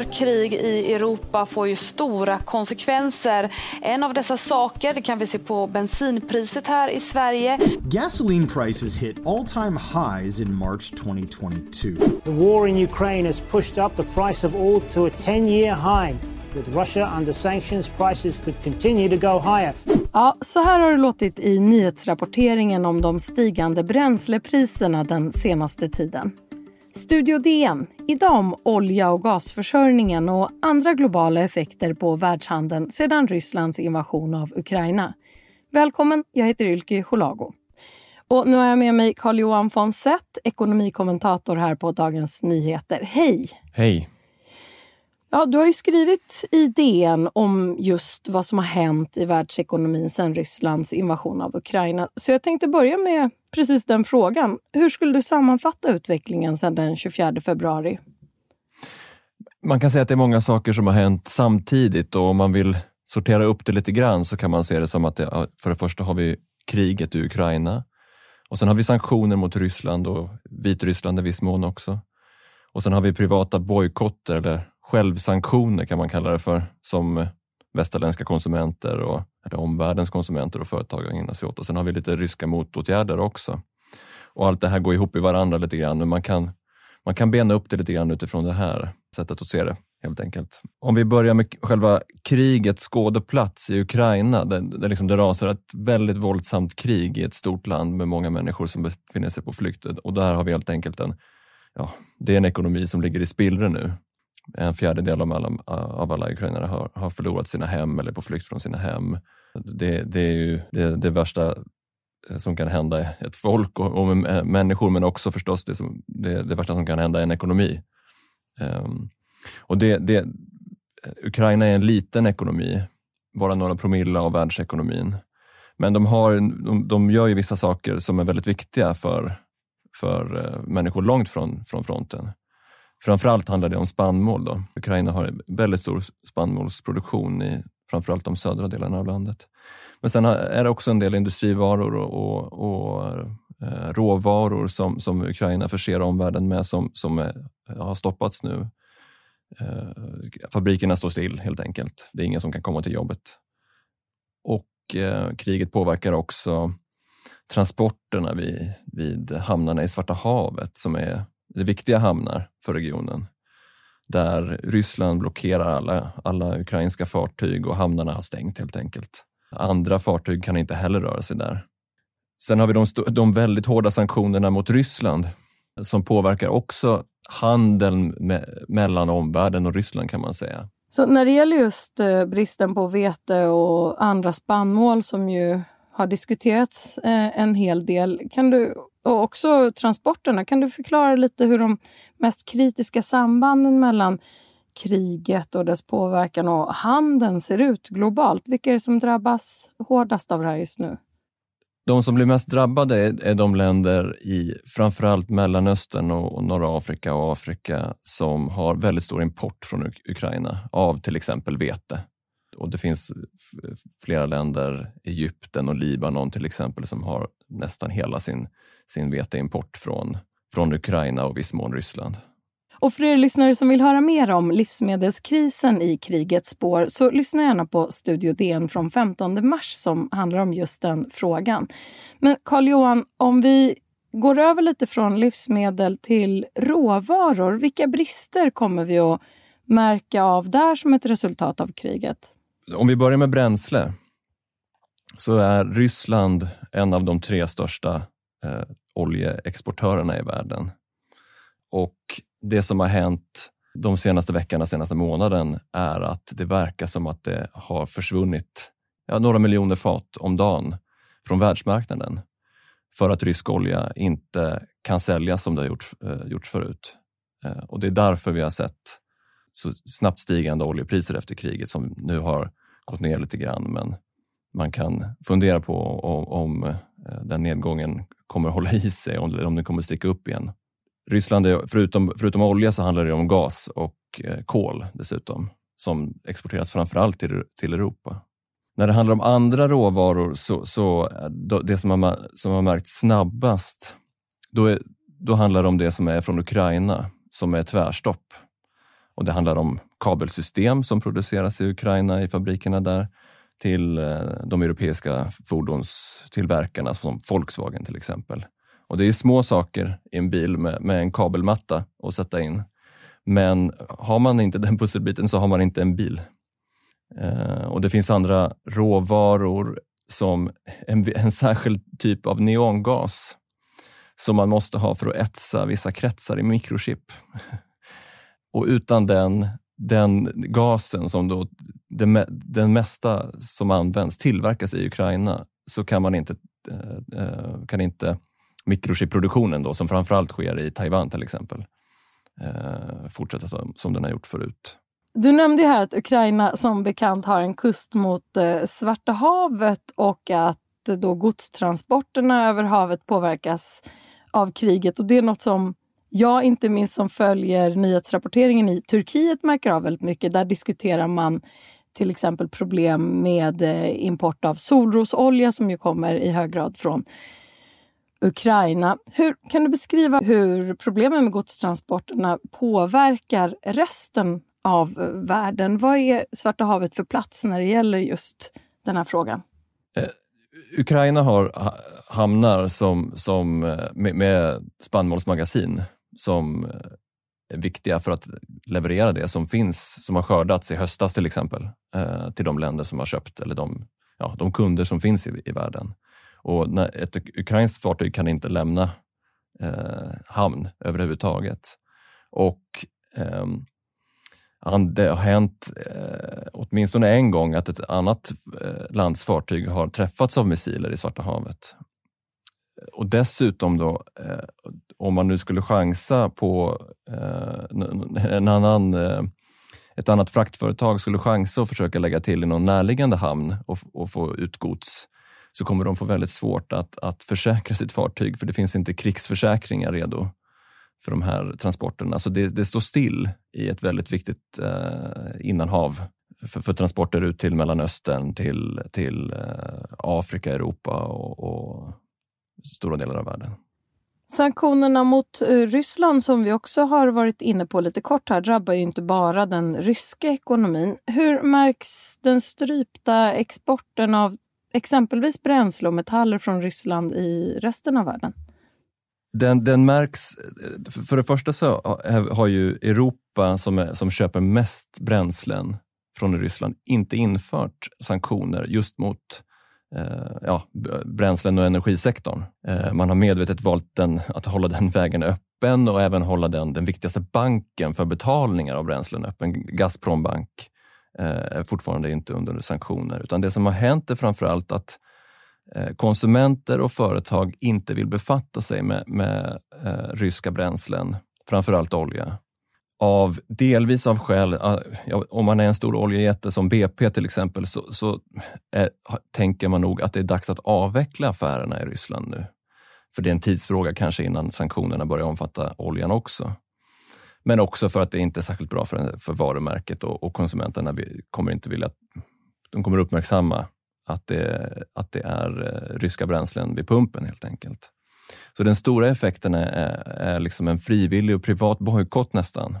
Har krig i Europa får ju stora konsekvenser. En av dessa saker det kan vi se på bensinpriset här i Sverige. Gasoline prices hit all-time highs in March 2022. The war in Ukraine has pushed up the price of oil to a 10-year high. With Russia under sanctions, prices could continue to go higher. Ja, så här har det låtit i nyhetsrapporteringen om de stigande bränslepriserna den senaste tiden. Studio DN, idag om olja och gasförsörjningen och andra globala effekter på världshandeln sedan Rysslands invasion av Ukraina. Välkommen, jag heter Ylke Holago. Och nu har jag med mig Carl-Johan von Sett, ekonomikommentator här på Dagens Nyheter. Hej! Hej! Ja, du har ju skrivit i DN om just vad som har hänt i världsekonomin sedan Rysslands invasion av Ukraina. Så jag tänkte börja med precis den frågan. Hur skulle du sammanfatta utvecklingen sedan den 24 februari? Man kan säga att det är många saker som har hänt samtidigt och om man vill sortera upp det lite grann så kan man se det som att det, för det första har vi kriget i Ukraina och sen har vi sanktioner mot Ryssland och Vitryssland i viss mån också. Och sen har vi privata bojkotter eller självsanktioner kan man kalla det för, som västerländska konsumenter och eller omvärldens konsumenter och företag ägnar sig åt. Och sen har vi lite ryska motåtgärder också. Och allt det här går ihop i varandra lite grann, men man kan, man kan bena upp det lite grann utifrån det här sättet att se det helt enkelt. Om vi börjar med själva krigets skådeplats i Ukraina, där, där liksom det rasar ett väldigt våldsamt krig i ett stort land med många människor som befinner sig på flykt. Och där har vi helt enkelt en, ja, det är en ekonomi som ligger i spillror nu en fjärdedel av alla, av alla ukrainare har, har förlorat sina hem eller är på flykt från sina hem. Det, det är ju det, det, värsta eh, som kan hända ett folk och, och eh, människor, men också förstås det, som, det, det värsta som kan hända en ekonomi. Um, och det, det, Ukraina är en liten ekonomi, bara några promille av världsekonomin. Men de, har, de, de gör ju vissa saker som är väldigt viktiga för, för eh, människor långt från, från fronten. Framförallt handlar det om spannmål. Då. Ukraina har väldigt stor spannmålsproduktion i framförallt de södra delarna av landet. Men sen är det också en del industrivaror och, och, och eh, råvaror som, som Ukraina förser omvärlden med som, som är, har stoppats nu. Eh, fabrikerna står still helt enkelt. Det är ingen som kan komma till jobbet. Och eh, kriget påverkar också transporterna vid, vid hamnarna i Svarta havet som är det viktiga hamnar för regionen där Ryssland blockerar alla, alla ukrainska fartyg och hamnarna har stängt helt enkelt. Andra fartyg kan inte heller röra sig där. Sen har vi de, de väldigt hårda sanktionerna mot Ryssland som påverkar också handeln me mellan omvärlden och Ryssland kan man säga. Så när det gäller just eh, bristen på vete och andra spannmål som ju har diskuterats eh, en hel del, kan du och också transporterna. Kan du förklara lite hur de mest kritiska sambanden mellan kriget och dess påverkan och handeln ser ut globalt? Vilka är det som drabbas hårdast av det här just nu? De som blir mest drabbade är de länder i framförallt Mellanöstern och norra Afrika och Afrika som har väldigt stor import från Ukraina av till exempel vete. Och det finns flera länder, Egypten och Libanon till exempel, som har nästan hela sin sin veteimport från, från Ukraina och viss mån Ryssland. Och för er lyssnare som vill höra mer om livsmedelskrisen i krigets spår så lyssna gärna på Studio DN från 15 mars som handlar om just den frågan. Men Carl-Johan, om vi går över lite från livsmedel till råvaror, vilka brister kommer vi att märka av där som ett resultat av kriget? Om vi börjar med bränsle så är Ryssland en av de tre största eh, oljeexportörerna i världen. Och det som har hänt de senaste veckorna, senaste månaden är att det verkar som att det har försvunnit ja, några miljoner fat om dagen från världsmarknaden för att rysk olja inte kan säljas som det har gjort, eh, gjorts förut. Eh, och det är därför vi har sett så snabbt stigande oljepriser efter kriget som nu har gått ner lite grann. Men man kan fundera på om, om eh, den nedgången kommer hålla i sig, om, om den kommer sticka upp igen. Ryssland, är, förutom, förutom olja så handlar det om gas och eh, kol dessutom, som exporteras framförallt till, till Europa. När det handlar om andra råvaror, så, så eh, det som har, som har märkt snabbast, då, är, då handlar det om det som är från Ukraina, som är tvärstopp. Och det handlar om kabelsystem som produceras i Ukraina i fabrikerna där till eh, de europeiska fordonstillverkarna som Volkswagen till exempel. Och Det är små saker i en bil med, med en kabelmatta att sätta in. Men har man inte den pusselbiten så har man inte en bil. Eh, och Det finns andra råvaror som en, en särskild typ av neongas som man måste ha för att etsa vissa kretsar i mikrochip. Och utan den, den gasen som då den, den mesta som används tillverkas i Ukraina så kan man inte, eh, eh, kan inte mikrochipproduktionen då, som framförallt sker i Taiwan till exempel, eh, fortsätta som, som den har gjort förut. Du nämnde här att Ukraina som bekant har en kust mot Svarta havet och att då godstransporterna över havet påverkas av kriget. Och Det är något som jag, inte minst som följer nyhetsrapporteringen i Turkiet, märker av väldigt mycket. Där diskuterar man till exempel problem med eh, import av solrosolja som ju kommer i hög grad från Ukraina. Hur, kan du beskriva hur problemen med godstransporterna påverkar resten av eh, världen? Vad är Svarta havet för plats när det gäller just den här frågan? Eh, Ukraina har hamnar som, som eh, med, med spannmålsmagasin som eh, är viktiga för att leverera det som finns, som har skördats i höstas till exempel, eh, till de länder som har köpt, eller de, ja, de kunder som finns i, i världen. Och när ett ukrainskt fartyg kan inte lämna eh, hamn överhuvudtaget. Och eh, det har hänt eh, åtminstone en gång att ett annat eh, lands fartyg har träffats av missiler i Svarta havet. Och dessutom då, eh, om man nu skulle chansa på eh, en annan, eh, ett annat fraktföretag skulle chansa och försöka lägga till i någon närliggande hamn och, och få ut gods, så kommer de få väldigt svårt att, att försäkra sitt fartyg, för det finns inte krigsförsäkringar redo för de här transporterna. Så det, det står still i ett väldigt viktigt eh, innanhav för, för, transporter ut till Mellanöstern, till, till eh, Afrika, Europa och, och stora delar av världen. Sanktionerna mot eh, Ryssland som vi också har varit inne på lite kort här drabbar ju inte bara den ryska ekonomin. Hur märks den strypta exporten av exempelvis bränsle och metaller från Ryssland i resten av världen? Den, den märks, eh, för det första så eh, har ju Europa som, är, som köper mest bränslen från Ryssland inte infört sanktioner just mot eh, Eh, ja, bränslen och energisektorn. Eh, man har medvetet valt den, att hålla den vägen öppen och även hålla den, den viktigaste banken för betalningar av bränslen öppen, Gazprombank, eh, är fortfarande inte under sanktioner. Utan det som har hänt är framförallt att eh, konsumenter och företag inte vill befatta sig med, med eh, ryska bränslen, framförallt olja. Av delvis av skäl, ah, om man är en stor oljejätte som BP till exempel, så, så eh, är, tänker man nog att det är dags att avveckla affärerna i Ryssland nu. För det är en tidsfråga kanske innan sanktionerna börjar omfatta oljan också. Men också för att det inte är särskilt bra för, för varumärket och, och konsumenterna kommer inte vilja, de kommer uppmärksamma att det, att det är eh, ryska bränslen vid pumpen helt enkelt. Så den stora effekten är, är liksom en frivillig och privat bojkott nästan.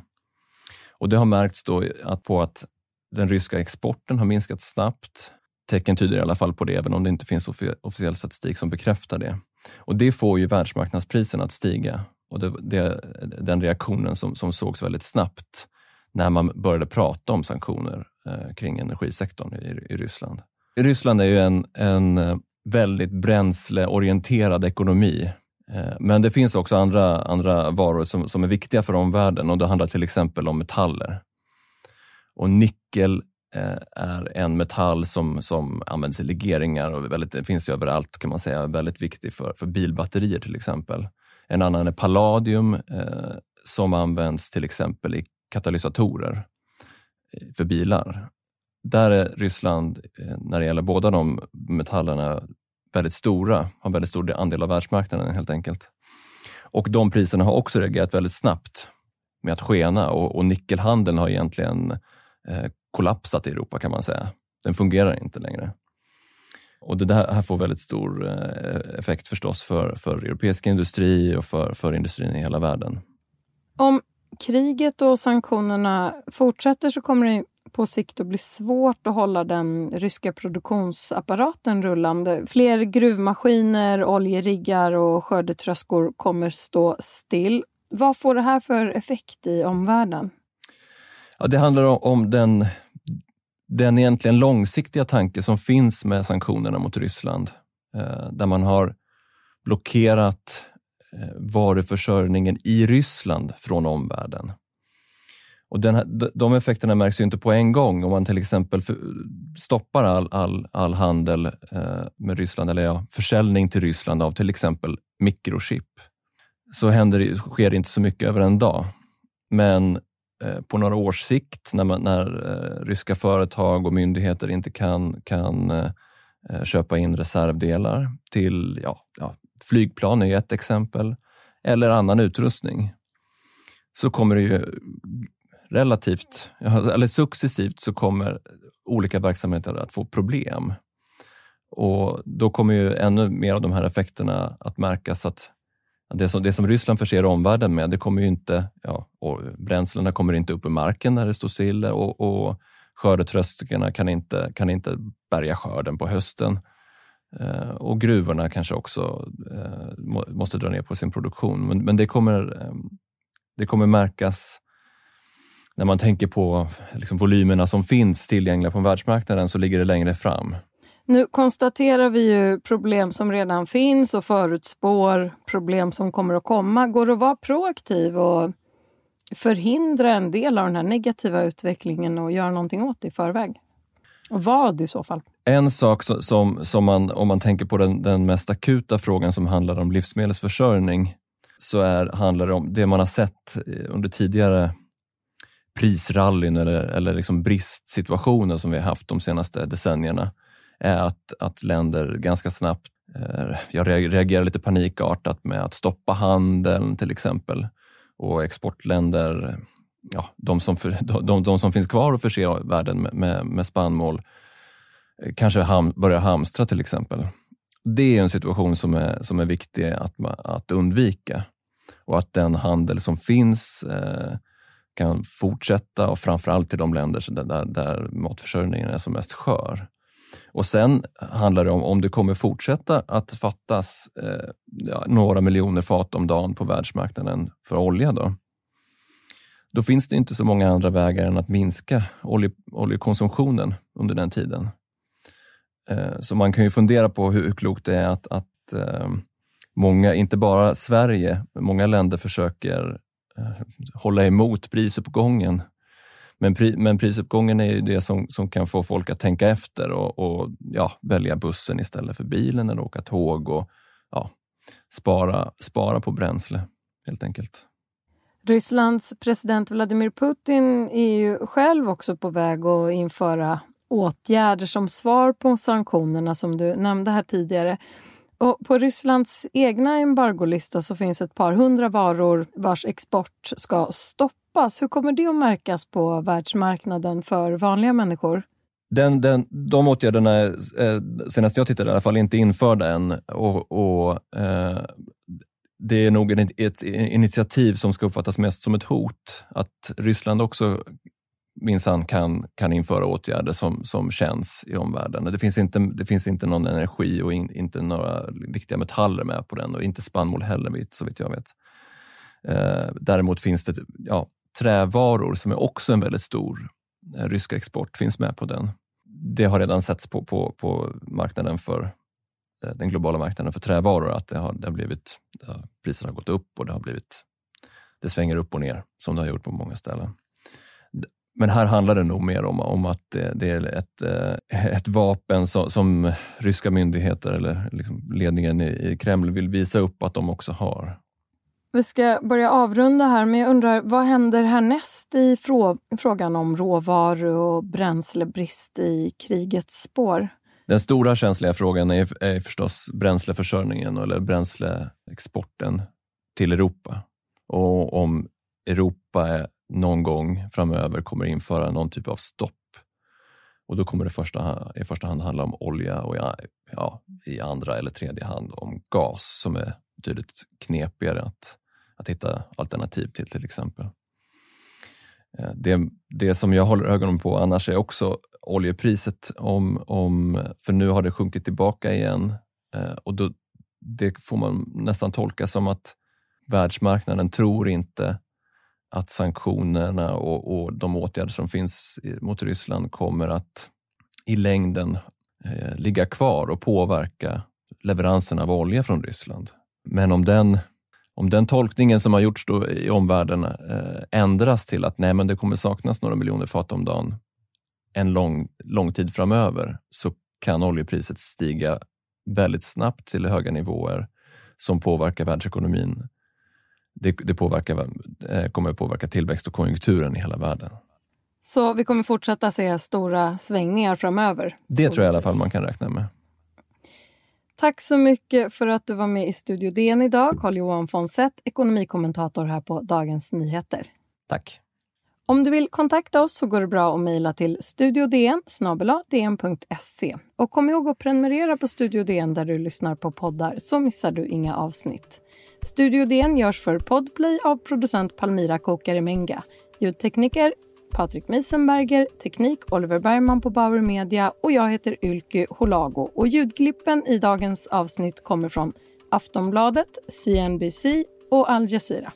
Och det har märkts då att på att den ryska exporten har minskat snabbt. Tecken tyder i alla fall på det, även om det inte finns officiell statistik som bekräftar det. Och det får ju världsmarknadspriserna att stiga. Och det, det, den reaktionen som, som sågs väldigt snabbt när man började prata om sanktioner eh, kring energisektorn i, i Ryssland. Ryssland är ju en, en eh, väldigt bränsleorienterad ekonomi. Eh, men det finns också andra, andra varor som, som är viktiga för omvärlden och det handlar till exempel om metaller. Och nickel eh, är en metall som, som används i legeringar och väldigt, det finns överallt kan man säga, väldigt viktig för, för bilbatterier till exempel. En annan är palladium eh, som används till exempel i katalysatorer eh, för bilar där är Ryssland, när det gäller båda de metallerna, väldigt stora, har väldigt stor andel av världsmarknaden helt enkelt. Och de priserna har också reagerat väldigt snabbt med att skena och, och nickelhandeln har egentligen eh, kollapsat i Europa kan man säga. Den fungerar inte längre. Och det här får väldigt stor eh, effekt förstås för, för europeisk industri och för, för industrin i hela världen. Om kriget och sanktionerna fortsätter så kommer det på sikt att bli svårt att hålla den ryska produktionsapparaten rullande. Fler gruvmaskiner, oljeriggar och skördetröskor kommer stå still. Vad får det här för effekt i omvärlden? Ja, det handlar om den, den egentligen långsiktiga tanke som finns med sanktionerna mot Ryssland. Eh, där man har blockerat eh, varuförsörjningen i Ryssland från omvärlden. Och den här, de effekterna märks ju inte på en gång. Om man till exempel stoppar all, all, all handel eh, med Ryssland, eller ja, försäljning till Ryssland av till exempel mikrochip, så händer, sker det inte så mycket över en dag. Men eh, på några års sikt, när, man, när eh, ryska företag och myndigheter inte kan, kan eh, eh, köpa in reservdelar till ja, ja, flygplan, är ett exempel, eller annan utrustning, så kommer det ju relativt, eller successivt så kommer olika verksamheter att få problem. Och då kommer ju ännu mer av de här effekterna att märkas att det som, det som Ryssland förser omvärlden med, det kommer ju inte, ja, och bränslena kommer inte upp ur marken när det står still och, och skördetröskorna kan inte, kan inte bärga skörden på hösten. Eh, och gruvorna kanske också eh, måste dra ner på sin produktion. Men, men det, kommer, eh, det kommer märkas när man tänker på liksom volymerna som finns tillgängliga på världsmarknaden så ligger det längre fram. Nu konstaterar vi ju problem som redan finns och förutspår problem som kommer att komma. Går det att vara proaktiv och förhindra en del av den här negativa utvecklingen och göra någonting åt det i förväg? Och vad i så fall? En sak som, som man, om man tänker på den, den mest akuta frågan som handlar om livsmedelsförsörjning, så är, handlar det om det man har sett under tidigare prisrallyn eller, eller liksom bristsituationer som vi har haft de senaste decennierna är att, att länder ganska snabbt eh, jag reagerar lite panikartat med att stoppa handeln till exempel. Och exportländer, ja, de, som för, de, de som finns kvar och förser världen med, med, med spannmål, eh, kanske ham, börjar hamstra till exempel. Det är en situation som är, som är viktig att, att undvika. Och att den handel som finns eh, kan fortsätta och framförallt till de länder där, där matförsörjningen är som mest skör. Och sen handlar det om om det kommer fortsätta att fattas eh, ja, några miljoner fat om dagen på världsmarknaden för olja. Då, då finns det inte så många andra vägar än att minska olje, oljekonsumtionen under den tiden. Eh, så man kan ju fundera på hur, hur klokt det är att, att eh, många, inte bara Sverige, många länder försöker Eh, hålla emot prisuppgången. Men, pri, men prisuppgången är ju det som, som kan få folk att tänka efter och, och ja, välja bussen istället för bilen eller åka tåg och ja, spara, spara på bränsle helt enkelt. Rysslands president Vladimir Putin är ju själv också på väg att införa åtgärder som svar på sanktionerna som du nämnde här tidigare. Och på Rysslands egna embargolista så finns ett par hundra varor vars export ska stoppas. Hur kommer det att märkas på världsmarknaden för vanliga människor? Den, den, de åtgärderna är, senast jag tittade i alla fall, inte införda än. Och, och eh, det är nog ett, ett initiativ som ska uppfattas mest som ett hot. Att Ryssland också minsann kan, kan införa åtgärder som, som känns i omvärlden. Det finns inte, det finns inte någon energi och in, inte några viktiga metaller med på den och inte spannmål heller, så vitt jag vet. Eh, däremot finns det ja, trävaror som är också en väldigt stor eh, rysk export, finns med på den. Det har redan setts på, på, på marknaden för eh, den globala marknaden för trävaror att det har, det har blivit, det har, priserna har gått upp och det har blivit det svänger upp och ner som det har gjort på många ställen. Men här handlar det nog mer om, om att det, är ett, eh, ett vapen som, som ryska myndigheter eller liksom ledningen i, i Kreml vill visa upp att de också har. Vi ska börja avrunda här, men jag undrar vad händer härnäst i frå frågan om råvaror och bränslebrist i krigets spår? Den stora känsliga frågan är, är förstås bränsleförsörjningen eller bränsleexporten till Europa. Och om Europa någon gång framöver kommer införa någon typ av stopp. Och då kommer det första, i första hand handla om olja och ja, i andra eller tredje hand om gas som är betydligt knepigare att, att hitta alternativ till till exempel. Eh, det, det som jag håller ögonen på annars är också oljepriset, om, om, för nu har det sjunkit tillbaka igen eh, och då, det får man nästan tolka som att världsmarknaden tror inte att sanktionerna och, och de åtgärder som finns mot Ryssland kommer att i längden eh, ligga kvar och påverka leveransen av olja från Ryssland. Men om den, om den tolkningen som har gjorts i omvärlden eh, ändras till att nej, men det kommer saknas några miljoner fat om dagen en lång, lång tid framöver så kan oljepriset stiga väldigt snabbt till höga nivåer som påverkar världsekonomin. Det, det påverkar, eh, kommer att påverka tillväxt och konjunkturen i hela världen. Så vi kommer fortsätta se stora svängningar framöver? Det tror jag i alla fall man kan räkna med. Tack så mycket för att du var med i Studio DN idag, Carl-Johan Fonseth, ekonomikommentator här på Dagens Nyheter. Tack. Om du vill kontakta oss så går det bra att mejla till studiodn dn.se. Och kom ihåg att prenumerera på Studio DN där du lyssnar på poddar så missar du inga avsnitt. Studio DN görs för Podplay av producent Palmira Kokare Menga. Ljudtekniker Patrik Meisenberger, teknik Oliver Bergman på Bauer Media och jag heter Ylke Holago. Och ljudklippen i dagens avsnitt kommer från Aftonbladet, CNBC och Al Jazeera.